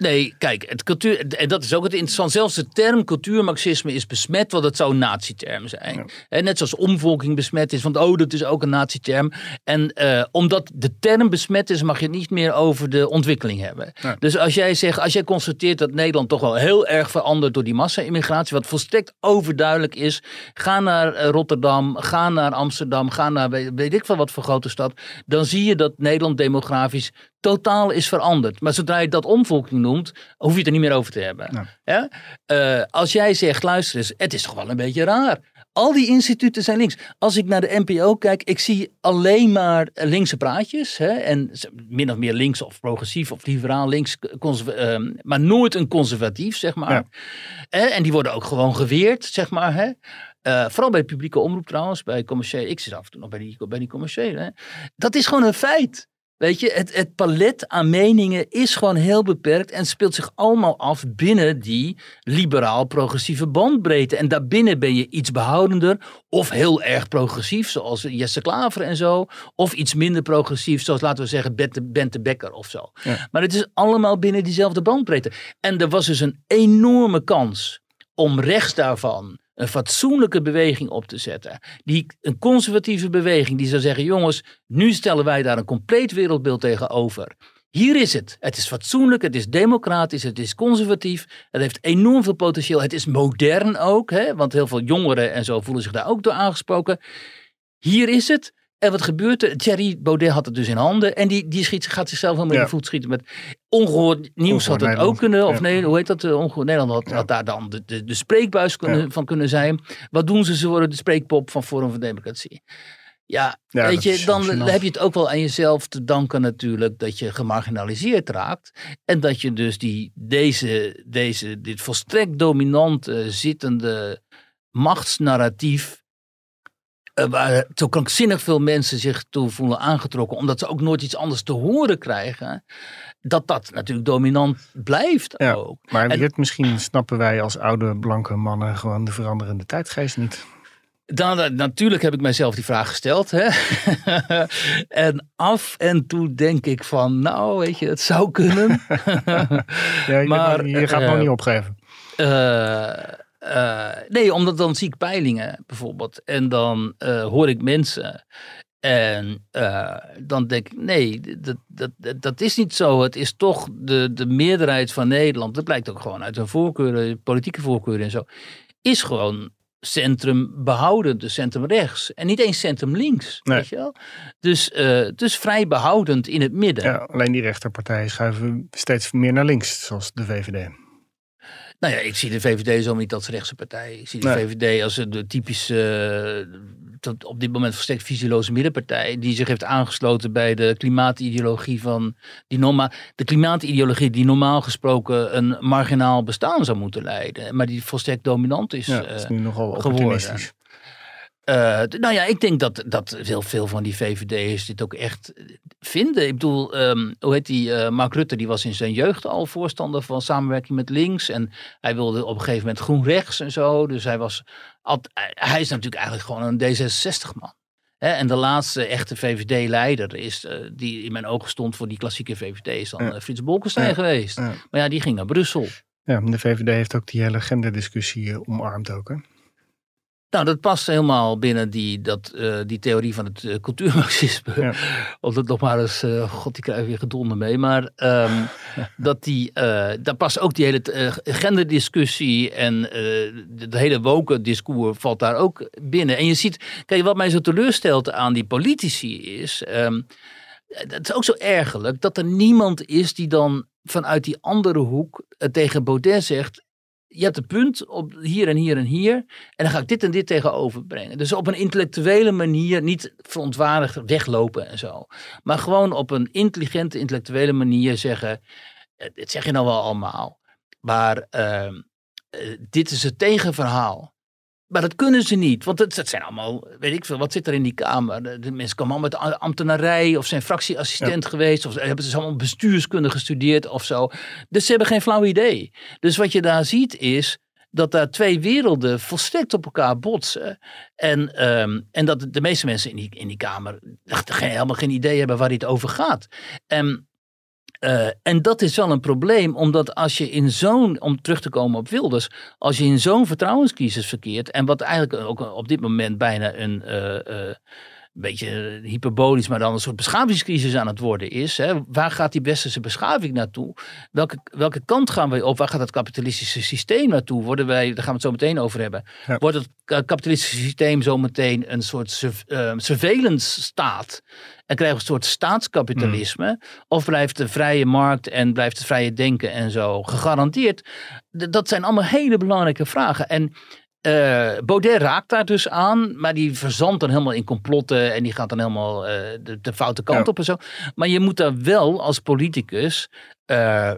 Nee, kijk, het cultuur, en dat is ook het interessant. Zelfs de term cultuurmarxisme is besmet, want het zou een nazi-term zijn. En net zoals omvolking besmet is, want oh, dat is ook een nazi-term. En uh, omdat de term besmet is, mag je het niet meer over de ontwikkeling hebben. Dus als jij zegt, als jij constateert dat Nederland toch wel heel erg verandert door die massa-immigratie, wat volstrekt overduidelijk is, ga naar eh, Rotterdam, ga naar Amsterdam, ga naar weet ik veel wat voor grote stad, dan zie je dat Nederland demografisch totaal is veranderd. Maar zodra je dat omvolking noemt, hoef je het er niet meer over te hebben. Ja? Uh, als jij zegt, luister eens, het is toch wel een beetje raar. Al die instituten zijn links. Als ik naar de NPO kijk, ik zie alleen maar linkse praatjes. Hè, en min of meer links of progressief of liberaal links. Uh, maar nooit een conservatief, zeg maar. Ja. Eh, en die worden ook gewoon geweerd, zeg maar. Hè. Uh, vooral bij publieke omroep trouwens, bij commerciële. Ik zit af en toe nog bij die, bij die commerciële. Hè. Dat is gewoon een feit. Weet je, het, het palet aan meningen is gewoon heel beperkt en speelt zich allemaal af binnen die liberaal-progressieve bandbreedte. En daarbinnen ben je iets behoudender of heel erg progressief, zoals Jesse Klaver en zo. Of iets minder progressief, zoals laten we zeggen Bente, Bente Becker of zo. Maar het is allemaal binnen diezelfde bandbreedte. En er was dus een enorme kans om rechts daarvan een fatsoenlijke beweging op te zetten. Die, een conservatieve beweging die zou zeggen: jongens, nu stellen wij daar een compleet wereldbeeld tegenover. Hier is het. Het is fatsoenlijk, het is democratisch, het is conservatief. Het heeft enorm veel potentieel. Het is modern ook, hè, want heel veel jongeren en zo voelen zich daar ook door aangesproken. Hier is het. En wat gebeurt er? Thierry Baudet had het dus in handen. En die, die schiet, gaat zichzelf helemaal in de voet schieten met ongehoord nieuws had het ook kunnen. Of nee, hoe heet dat? Eh, ongehoord Nederland had, had daar dan de, de, de spreekbuis kunnen, van kunnen zijn. Wat doen ze? Ze worden de spreekpop van Forum voor Democratie. Ja, weet je, dan heb je het ook wel aan jezelf te danken natuurlijk dat je gemarginaliseerd raakt. En dat je dus die, deze, deze, dit volstrekt dominante zittende machtsnarratief uh, waar zo krankzinnig veel mensen zich toe voelen aangetrokken, omdat ze ook nooit iets anders te horen krijgen, dat dat natuurlijk dominant blijft ja, ook. Maar en, misschien snappen wij als oude blanke mannen gewoon de veranderende tijdgeest niet. Dan, natuurlijk heb ik mijzelf die vraag gesteld. Hè? [LAUGHS] en af en toe denk ik van, nou weet je, het zou kunnen. [LAUGHS] ja, je, maar, je gaat uh, nog niet opgeven. Uh, uh, nee, omdat dan zie ik peilingen bijvoorbeeld. En dan uh, hoor ik mensen. En uh, dan denk ik, nee, dat, dat, dat is niet zo. Het is toch de, de meerderheid van Nederland. Dat blijkt ook gewoon uit hun voorkeuren, politieke voorkeuren en zo. Is gewoon centrum behoudend, dus centrum rechts. En niet eens centrum links. Nee. Weet je wel? Dus, dus vrij behoudend in het midden. Ja, alleen die rechterpartijen schuiven steeds meer naar links, zoals de VVD. Nou ja, ik zie de VVD zo niet als rechtse partij. Ik zie de Nee. VVD als de typische, eh, tot op dit moment volstrekt visieloze middenpartij. Die zich heeft aangesloten bij de klimaatideologie van die normaal, de klimaatideologie die normaal gesproken een marginaal bestaan zou moeten leiden. Maar die volstrekt dominant is. Ja, eh, dat is nu nogal geworden. opportunistisch. Eh, nou ja, ik denk dat, dat heel veel van die VVD'ers dit ook echt eh, vinden. Ik bedoel, ehm, hoe heet die? eh, Mark Rutte, die was in zijn jeugd al voorstander van samenwerking met links. En hij wilde op een gegeven moment groen rechts en zo. Dus hij was, hij is natuurlijk eigenlijk gewoon een D66-man. en de laatste echte VVD-leider is, die in mijn ogen stond voor die klassieke VVD, is dan Ja. Frits Bolkestein Ja. geweest. Ja. Maar ja, die ging naar Brussel. Ja, de VVD heeft ook die hele genderdiscussie omarmd ook. Hè? Nou, dat past helemaal binnen die, dat, eh, die theorie van het eh, cultuurmarxisme. Ja. [LAUGHS] Of dat nog maar eens, eh, god, die krijgen weer gedonder mee. Maar ehm, [LAUGHS] dat die, daar past ook die hele genderdiscussie en de, de hele woke discours valt daar ook binnen. En je ziet, kijk, wat mij zo teleurstelt aan die politici is, ehm, het is ook zo ergerlijk dat er niemand is die dan vanuit die andere hoek tegen Baudet zegt, je hebt een punt op hier en hier en hier. En dan ga ik dit en dit tegenover brengen. Dus op een intellectuele manier, niet verontwaardigd weglopen en zo. Maar gewoon op een intelligente, intellectuele manier zeggen: eh, Dit zeg je nou wel allemaal. Maar ehm, eh, dit is het tegenverhaal. Maar dat kunnen ze niet, want het, het zijn allemaal, weet ik veel, wat zit er in die kamer? De, mensen komen allemaal met ambtenarij of zijn fractieassistent geweest, of hebben ze allemaal bestuurskunde gestudeerd of zo. Dus ze hebben geen flauw idee. Dus wat je daar ziet is dat daar twee werelden volstrekt op elkaar botsen. En, ehm, en dat de meeste mensen in die, in die kamer echt geen, helemaal geen idee hebben waar dit over gaat. En, eh, en dat is wel een probleem, omdat als je in zo'n, om terug te komen op Wilders, als je in zo'n vertrouwenscrisis verkeert, en wat eigenlijk ook op dit moment bijna een. eh, eh, een beetje hyperbolisch, maar dan een soort beschavingscrisis aan het worden is. Hè. Waar gaat die westerse beschaving naartoe? Welke, welke kant gaan wij op? Waar gaat het kapitalistische systeem naartoe? Worden wij, daar gaan we het zo meteen over hebben. Ja. Wordt het ka- kapitalistische systeem zo meteen een soort eh, surveillance staat? En krijgen we een soort staatskapitalisme? Of blijft de vrije markt en blijft het vrije denken en zo gegarandeerd? D- dat zijn allemaal hele belangrijke vragen. En eh, Baudet raakt daar dus aan, maar die verzandt dan helemaal in complotten en die gaat dan helemaal eh, de, de foute kant Ja. op en zo. Maar je moet daar wel als politicus eh,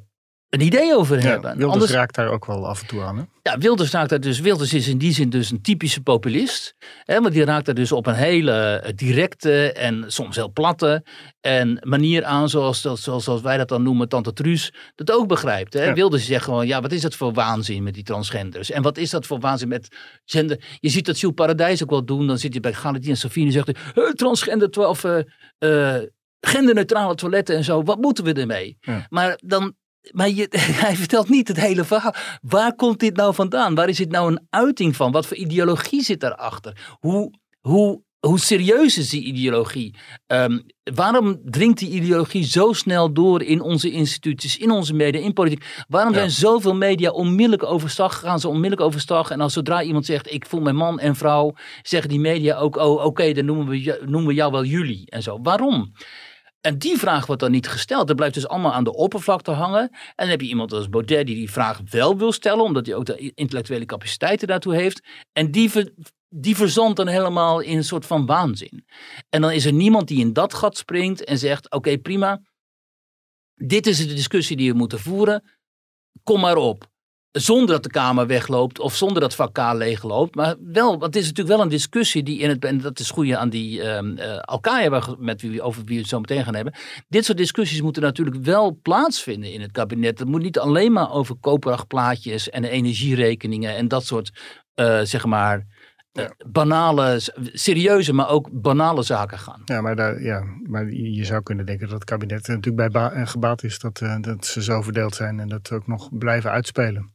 een idee over Ja, hebben. Wilders Anders, raakt daar ook wel af en toe aan. Hè? ja, Wilders raakt daar dus. Wilders is in die zin dus een typische populist. Hè, want die raakt daar dus op een hele eh, directe en soms heel platte en manier aan, zoals, zoals, zoals wij dat dan noemen, Tante Truus dat ook begrijpt. Hè? Ja. Wilders zegt gewoon, ja, wat is dat voor waanzin met die transgenders? En wat is dat voor waanzin met gender? Je ziet dat Jules Paradijs ook wel doen. Dan zit je bij Galit en Sofie en zegt hij, "Eh, transgender to- of eh, eh, genderneutrale toiletten en zo. Wat moeten we ermee? Ja. Maar dan maar je, [LAUGHS] hij vertelt niet het hele verhaal. Waar komt dit nou vandaan? Waar is dit nou een uiting van? Wat voor ideologie zit daarachter? Hoe, hoe, hoe serieus is die ideologie? Ehm, waarom dringt die ideologie zo snel door in onze instituties, in onze media, in politiek? Waarom Ja. zijn zoveel media onmiddellijk overstag, gaan ze onmiddellijk overstag? En als zodra iemand zegt, ik voel mijn man en vrouw, zeggen die media ook, oh oké, dan noemen we, noemen we jou wel jullie en zo. Waarom? En die vraag wordt dan niet gesteld. Dat blijft dus allemaal aan de oppervlakte hangen. En dan heb je iemand als Baudet die die vraag wel wil stellen, omdat hij ook de intellectuele capaciteiten daartoe heeft. En die, ver, die verzandt dan helemaal in een soort van waanzin. En dan is er niemand die in dat gat springt en zegt: Oké, prima. Dit is de discussie die we moeten voeren. Kom maar op. Zonder dat de Kamer wegloopt of zonder dat vak K leegloopt. Maar wel, want het is natuurlijk wel een discussie die in het. En dat is het goede aan die ehm eh, Alkaya, waar- met wie, we- over wie we het zo meteen gaan hebben. Dit soort discussies moeten natuurlijk wel plaatsvinden in het kabinet. Het moet niet alleen maar over koopkrachtplaatjes en energierekeningen en dat soort, eh, zeg maar, eh, banale, serieuze, maar ook banale zaken gaan. Ja, maar, daar, ja, maar je zou kunnen denken dat het kabinet er natuurlijk bij ba- gebaat is dat, dat ze zo verdeeld zijn en dat ook nog blijven uitspelen.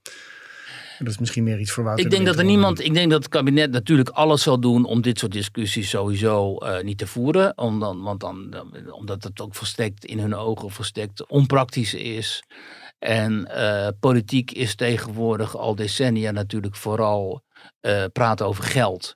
Dat is misschien meer iets voor Wouter Ik de denk dat er niemand, ik denk dat het kabinet natuurlijk alles zal doen om dit soort discussies sowieso eh, niet te voeren. Om dan, want dan, omdat het ook volstrekt in hun ogen volstrekt onpraktisch is. En eh, politiek is tegenwoordig al decennia natuurlijk vooral eh, praten over geld.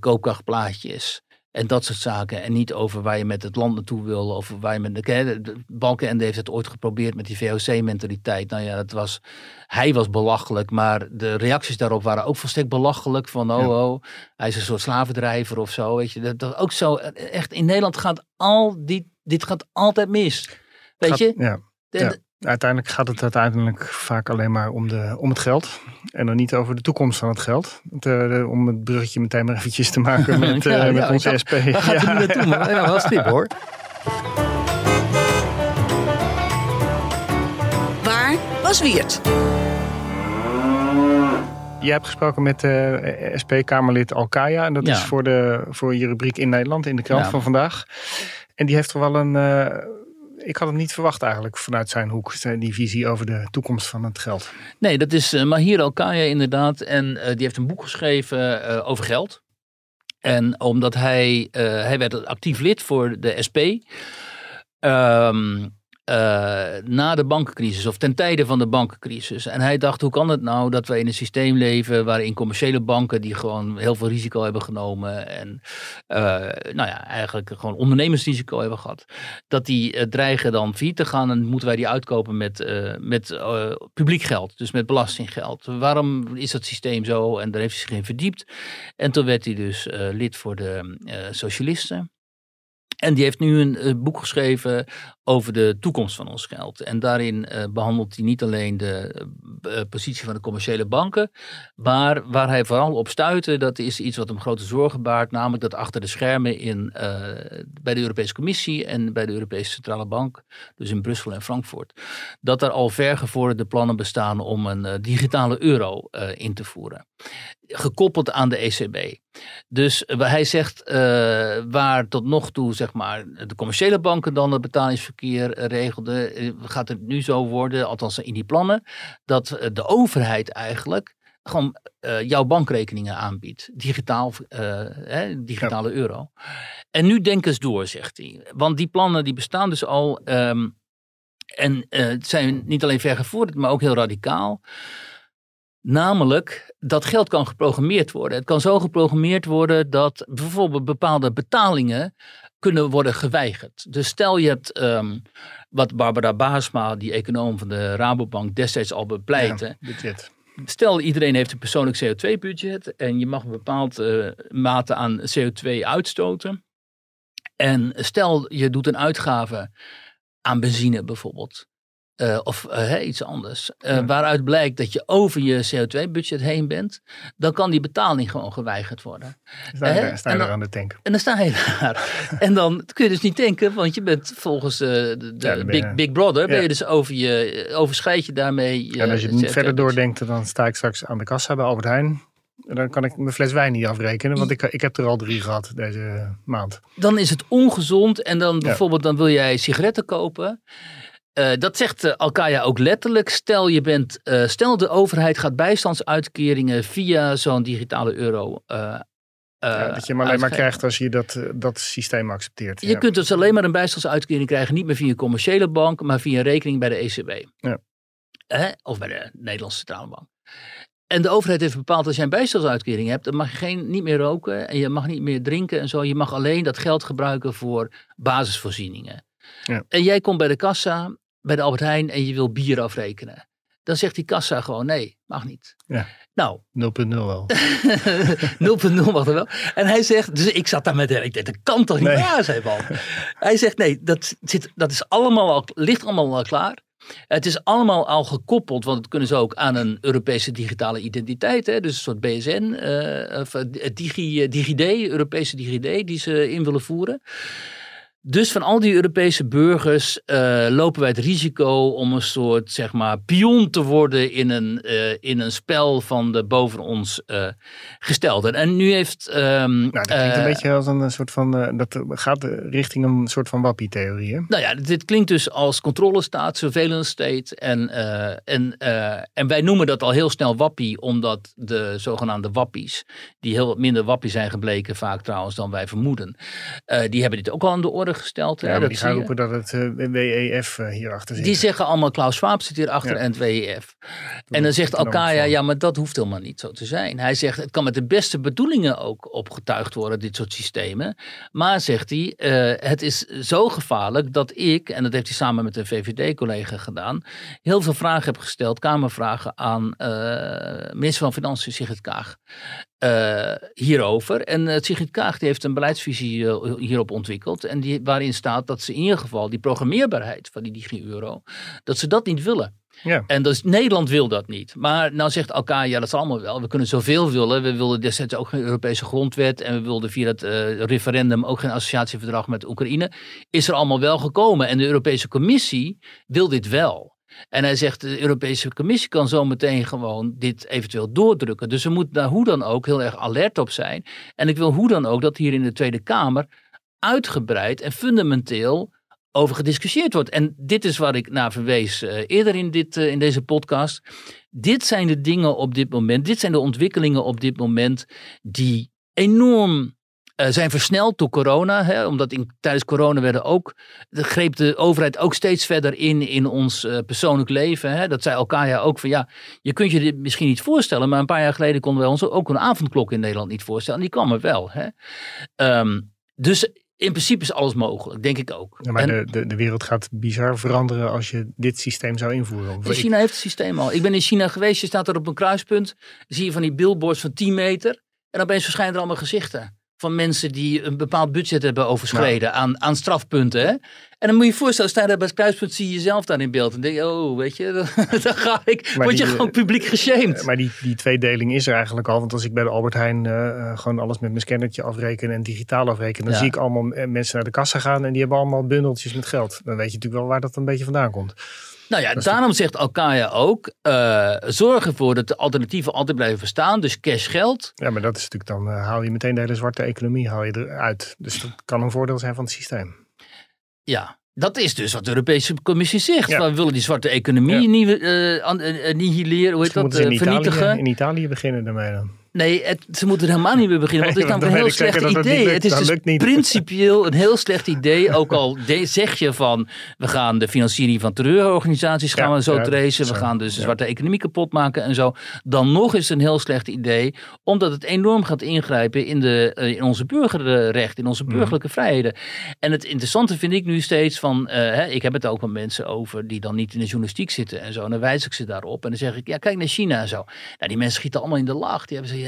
Koopkrachtplaatjes. En dat soort zaken. En niet over waar je met het land naartoe wil. Of waar je met de, de Balkenende heeft het ooit geprobeerd met die VOC-mentaliteit. Nou ja, dat was, hij was belachelijk. Maar de reacties daarop waren ook volstrekt belachelijk. Van oh, Ja. oh, hij is een soort slavendrijver of zo. Weet je, dat, dat ook zo. Echt, in Nederland gaat al die, dit gaat altijd mis. Weet Gaat- je? Ja. De- Ja. Uiteindelijk gaat het uiteindelijk vaak alleen maar om, de, om het geld. En dan niet over de toekomst van het geld. Het, eh, de- om het bruggetje meteen maar eventjes te maken [LAUGHS] met, eh, Ja, ja, met onze dacht, SP. Waar gaat Ja, het nu naartoe? Maar ja, wel stip hoor. Waar was Wiert? Jij hebt gesproken met eh SP-Kamerlid Alkaya. En dat Ja. is voor, de, voor je rubriek in Nederland in de krant Ja. van vandaag. En die heeft er wel een... eh, ik had het niet verwacht eigenlijk vanuit zijn hoek. Die visie over de toekomst van het geld. Nee, dat is eh, Mahir Alkaya inderdaad. En eh, die heeft een boek geschreven eh, over geld. En omdat hij, hij werd actief lid voor de SP. Ehm, eh, na de bankencrisis of ten tijde van de bankencrisis. En hij dacht, hoe kan het nou dat we in een systeem leven waarin commerciële banken die gewoon heel veel risico hebben genomen en eh, nou ja, eigenlijk gewoon ondernemersrisico hebben gehad, dat die eh, dreigen dan failliet te gaan en moeten wij die uitkopen met, met publiek geld, dus met belastinggeld. Waarom is dat systeem zo? En daar heeft hij zich in verdiept. En toen werd hij dus lid voor de socialisten. En die heeft nu een eh, boek geschreven over de toekomst van ons geld. En daarin eh, behandelt hij niet alleen de eh, positie van de commerciële banken, maar waar hij vooral op stuitte, dat is iets wat hem grote zorgen baart, namelijk dat achter de schermen in, bij de Europese Commissie en bij de Europese Centrale Bank, dus in Brussel en Frankfurt, dat er al vergevorderde plannen bestaan om een digitale euro in te voeren. Gekoppeld aan de ECB. Dus eh, hij zegt eh, waar tot nog toe zeg maar, de commerciële banken dan het betalingsverkeer eh, regelden, gaat het nu zo worden, althans in die plannen, dat de overheid eigenlijk gewoon jouw bankrekeningen aanbiedt. Digitaal, eh, hè, digitale euro. En nu denk eens door, zegt hij. Want die plannen die bestaan dus al. ehm, en het zijn niet alleen vergevorderd, maar ook heel radicaal. Namelijk dat geld kan geprogrammeerd worden. Het kan zo geprogrammeerd worden dat bijvoorbeeld bepaalde betalingen kunnen worden geweigerd. Dus stel je hebt ehm, wat Barbara Baasma, die econoom van de Rabobank, destijds al bepleitte. Ja. Stel, iedereen heeft een persoonlijk CO2-budget en je mag een bepaald eh, mate aan CO2 uitstoten. En stel, je doet een uitgave aan benzine bijvoorbeeld. Eh, of eh, iets anders. eh, Ja. Waaruit blijkt dat je over je CO2-budget heen bent. Dan kan die betaling gewoon geweigerd worden. Sta, je- sta je En dan- aan de tank. En dan sta je daar. [LAUGHS] en dan kun je dus niet denken, want je bent volgens de, de Ja, Big, Big Brother, ben Ja. je dus over je, overschrijd je daarmee. en als je het niet CO2 verder doordenkt, dan sta ik straks aan de kassa bij Albert Heijn. En dan kan ik mijn fles wijn niet afrekenen, want ik, ik heb er al drie gehad deze maand. dan is het ongezond. En dan bijvoorbeeld, dan wil jij sigaretten kopen. Eh, dat zegt uh, Alkaya ook letterlijk. Stel, je bent, eh, stel de overheid gaat bijstandsuitkeringen via zo'n digitale euro. eh, eh, Ja, dat je hem alleen maar krijgt als je dat, eh, dat systeem accepteert. Je ja. kunt dus alleen maar een bijstandsuitkering krijgen, niet meer via een commerciële bank, maar via een rekening bij de ECB. Ja. Of bij de Nederlandse Centrale Bank. En de overheid heeft bepaald dat je een bijstandsuitkering hebt, dan mag je geen, niet meer roken en je mag niet meer drinken en zo. Je mag alleen dat geld gebruiken voor basisvoorzieningen. Ja. En jij komt bij de kassa, bij de Albert Heijn en je wil bier afrekenen. Dan zegt die kassa gewoon nee, mag niet. Ja. Nou, 0.0 wel. [LAUGHS] 0.0 mag er wel. En hij zegt, dus ik zat daar met hem. Ik dacht, dat kan toch niet Nee. waar zijn, man. Hij zegt, nee, dat, zit, dat is allemaal al, ligt allemaal al klaar. Het is allemaal al gekoppeld, want het kunnen ze ook aan een Europese digitale identiteit. Hè? Dus een soort BSN, eh, of eh, Digi, DigiD, Europese DigiD, die ze in willen voeren. Dus van al die Europese burgers eh, lopen wij het risico om een soort, zeg maar, pion te worden in een, eh, in een spel van de boven ons eh gestelden. En nu heeft... ehm, Nou, dat klinkt een beetje als een soort van. dat gaat richting een soort van wappie-theorie. Nou ja, dit klinkt dus als controlestaat, surveillance state. En, en, en wij noemen dat al heel snel wappie, omdat de zogenaamde wappies, die heel wat minder wappie zijn gebleken, vaak trouwens dan wij vermoeden, die hebben dit ook al aan de orde worden gesteld. Ja, hè, dat die gaan roepen dat het eh, WEF eh, hierachter zit. Die zeggen allemaal Klaus Schwab zit hierachter Ja. en het WEF. En dan zegt Alkaya, ja, maar dat hoeft helemaal niet zo te zijn. Hij zegt, het kan met de beste bedoelingen ook opgetuigd worden, dit soort systemen. Maar, zegt hij, eh, het is zo gevaarlijk dat ik, en dat heeft hij samen met een VVD-collega gedaan, heel veel vragen heb gesteld, kamervragen aan minister van Financiën Sigrid Kaag. eh, hierover. En eh, Sigrid Kaag die heeft een beleidsvisie eh, hierop ontwikkeld. En die, waarin staat dat ze in ieder geval die programmeerbaarheid van die digi-euro, dat ze dat niet willen. Ja. En dus Nederland wil dat niet. Maar nou zegt elkaar, ja dat is allemaal wel. We kunnen zoveel willen. We wilden destijds ook geen Europese grondwet. En we wilden via het eh, referendum ook geen associatieverdrag met Oekraïne. Is er allemaal wel gekomen. En de Europese Commissie wil dit wel. En hij zegt, de Europese Commissie kan zo meteen gewoon dit eventueel doordrukken. Dus we moeten daar hoe dan ook heel erg alert op zijn. En ik wil hoe dan ook dat hier in de Tweede Kamer uitgebreid en fundamenteel over gediscussieerd wordt. En dit is waar ik naar verwees eh, eerder in, dit, eh, in deze podcast. Dit zijn de dingen op dit moment, dit zijn de ontwikkelingen op dit moment die enorm eh, zijn versneld door corona. Hè, omdat in, tijdens corona werden ook, de, greep de overheid ook steeds verder in in ons eh, persoonlijk leven. Hè. Dat zei elkaar ja ook van ja, je kunt je dit misschien niet voorstellen. Maar een paar jaar geleden konden wij ons ook een avondklok in Nederland niet voorstellen. En die kwam er wel. Hè. Ehm, dus in principe is alles mogelijk, denk ik ook. Ja, maar En- de, de, de wereld gaat bizar veranderen als je dit systeem zou invoeren. Of In ik- China heeft het systeem al. Ik ben in China geweest, je staat er op een kruispunt. Zie je van die billboards van 10 meter. En opeens verschijnen er allemaal gezichten. Van mensen die een bepaald budget hebben overschreden aan, aan strafpunten. Hè? En dan moet je je voorstellen, sta je daar bij het kruispunt, zie je jezelf daar in beeld. En denk je, oh, weet je, [LAUGHS] dan, dan ga ik, Maar word je gewoon eh, publiek geshamed. Maar die, die tweedeling is er eigenlijk al. Want als ik bij de Albert Heijn eh, eh, gewoon alles met mijn scannertje afreken en digitaal afreken. Dan Ja. zie ik allemaal eh, mensen naar de kassa gaan en die hebben allemaal bundeltjes met geld. Dan weet je natuurlijk wel waar dat een beetje vandaan komt. Nou ja, daarom zegt Alkaya ook, eh, zorg ervoor dat de alternatieven altijd blijven bestaan. Dus cash geld. Ja, maar dat is natuurlijk dan eh, haal je meteen de hele zwarte economie haal je eruit. Dus dat kan een voordeel zijn van het systeem. Ja, dat is dus wat de Europese Commissie zegt. Ja. We willen die zwarte economie Ja. eh, an- eh, eh, nihileren, hoe heet dat, in eh, Italië, vernietigen. in Italië beginnen daarmee dan. Nee, het, ze moeten er helemaal niet meer beginnen. Want het is namelijk een heel dan slecht idee. lukt. Het is dus lukt niet. principieel een heel slecht idee. Ook al [LAUGHS] zeg je van, we gaan de financiering van terreurorganisaties gaan Ja, we zo ja, tracen. We zo, gaan dus de ja. zwarte economie kapot maken en zo. Dan nog is het een heel slecht idee. Omdat het enorm gaat ingrijpen in, de, eh, in onze burgerrechten, in onze Mhm. burgerlijke vrijheden. En het interessante vind ik nu steeds van, eh, hè, ik heb het ook met mensen over die dan niet in de journalistiek zitten en zo. En dan wijs ik ze daarop en dan zeg ik, ja kijk naar China en zo. Nou, die mensen schieten allemaal in de lach. Die hebben ze,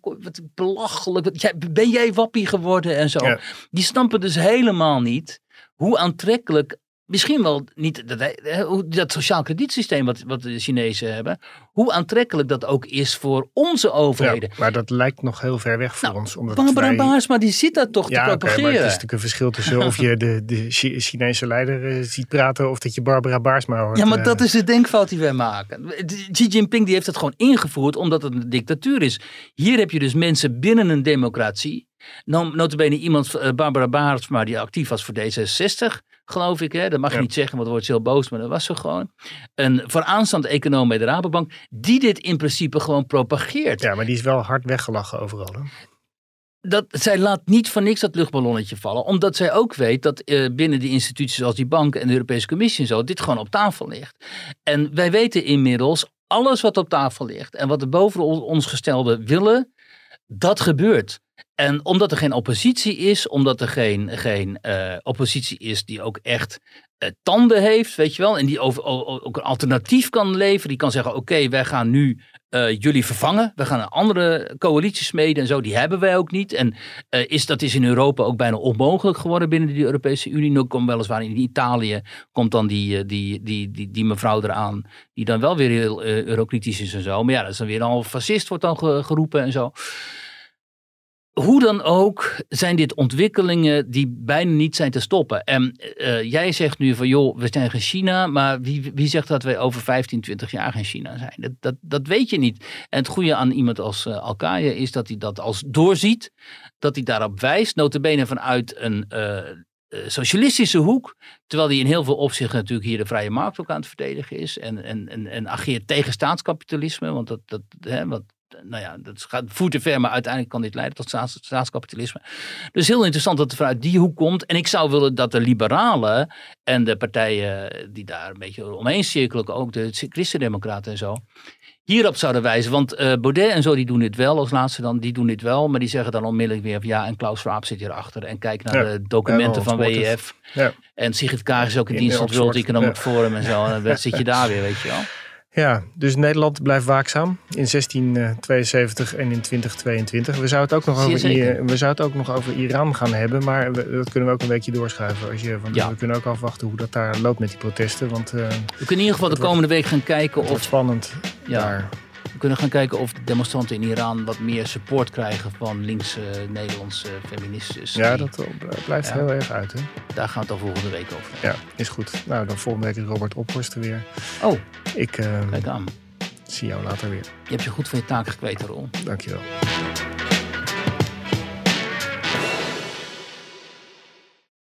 wat belachelijk. Wat, jij- ben jij wappie geworden en zo. Ja. Die snappen dus helemaal niet hoe aantrekkelijk, misschien wel niet dat, hoe- dat sociaal kredietsysteem wat, wat de Chinezen hebben, hoe aantrekkelijk dat ook is voor onze Ja, overheden. maar dat lijkt nog heel ver weg voor Nou, ons. Omdat Barbara wij- Baarsma, die zit daar toch Ja, te propageren. maar het is natuurlijk een verschil tussen of je de, de Chi- Chinese leider eh, ziet praten of dat je Barbara Baarsma hoort. Ja, maar eh. dat is de denkfout die wij maken. Xi Jinping die heeft het gewoon ingevoerd omdat het een dictatuur is. Hier heb je dus mensen binnen een democratie. Nou, notabene iemand, eh, Barbara Baarsma, die actief was voor D66, geloof ik. Hè? Dat mag je Ja. niet zeggen, want dan wordt ze heel boos, maar dat was ze gewoon. Een vooraanstaand econoom bij de Rabobank, die dit in principe gewoon propageert. Ja, maar die is wel hard weggelachen overal. Hè? dat, zij laat niet voor niks dat luchtballonnetje vallen. Omdat zij ook weet dat eh, binnen die instituties zoals die bank en de Europese Commissie en zo, dit gewoon op tafel ligt. En wij weten inmiddels, alles wat op tafel ligt en wat de boven on- ons gestelde willen, dat gebeurt. En omdat er geen oppositie is, omdat er geen, geen eh, oppositie is die ook echt eh, tanden heeft, weet je wel, en die ook een alternatief kan leveren, die kan zeggen: Oké, wij gaan nu eh, jullie vervangen, we gaan een andere coalitie smeden en zo, die hebben wij ook niet. En is, dat is in Europa ook bijna onmogelijk geworden binnen de Europese Unie. Nu komt weliswaar in Italië, komt dan die, die, die, die, die mevrouw eraan, die dan wel weer heel eurokritisch is en zo. Maar ja, dat is dan weer al fascist, wordt dan ge- geroepen en zo. Hoe dan ook zijn dit ontwikkelingen die bijna niet zijn te stoppen. En eh, jij zegt nu van joh, we zijn geen China, maar wie, wie zegt dat wij over 15, 20 jaar geen China zijn? Dat, dat, dat weet je niet. En het goede aan iemand als uh, is dat hij dat als doorziet, dat hij daarop wijst, notabene vanuit een socialistische hoek, terwijl hij in heel veel opzichten natuurlijk hier de vrije markt ook aan het verdedigen is en, en, en, en ageert tegen staatskapitalisme, want dat, dat, hè, wat nou ja, dat gaat voet te ver, maar uiteindelijk kan dit leiden tot staats, staatskapitalisme. Dus heel interessant dat het vanuit die hoek komt. En ik zou willen dat de liberalen en de partijen die daar een beetje omheen cirkelen, ook de christendemocraten en zo, hierop zouden wijzen. Want uh, Baudet en zo, die doen dit wel als laatste dan, die doen dit wel. Maar die zeggen dan onmiddellijk weer van ja, en Klaus Schwab zit hierachter. En kijk naar de documenten van WEF. Ja. En Sigrid Kaag is ook in, dienst van het World Economic Forum en zo. En dan [LAUGHS] zit je daar weer, weet je wel. Ja, dus Nederland blijft waakzaam in 1672 en in 2022. We zouden het ook nog, over, we zouden het ook nog over Iran gaan hebben, maar dat kunnen we ook een beetje doorschuiven. Als je, ja. We kunnen ook afwachten hoe dat daar loopt met die protesten. Want, uh, we kunnen in ieder geval de komende week gaan kijken of... spannend ja. daar. We kunnen gaan kijken of de demonstranten in Iran wat meer support krijgen van linkse Nederlandse feministen. Ja, dat blijft heel erg uit. Hè? Daar gaan we het dan volgende week over. Ja, is goed. Nou, dan volgende week is Robert Ophorst er weer. Oh, ik uh, kijk aan. zie jou later weer. Je hebt je goed van je taak gekweten, Rol. Dankjewel.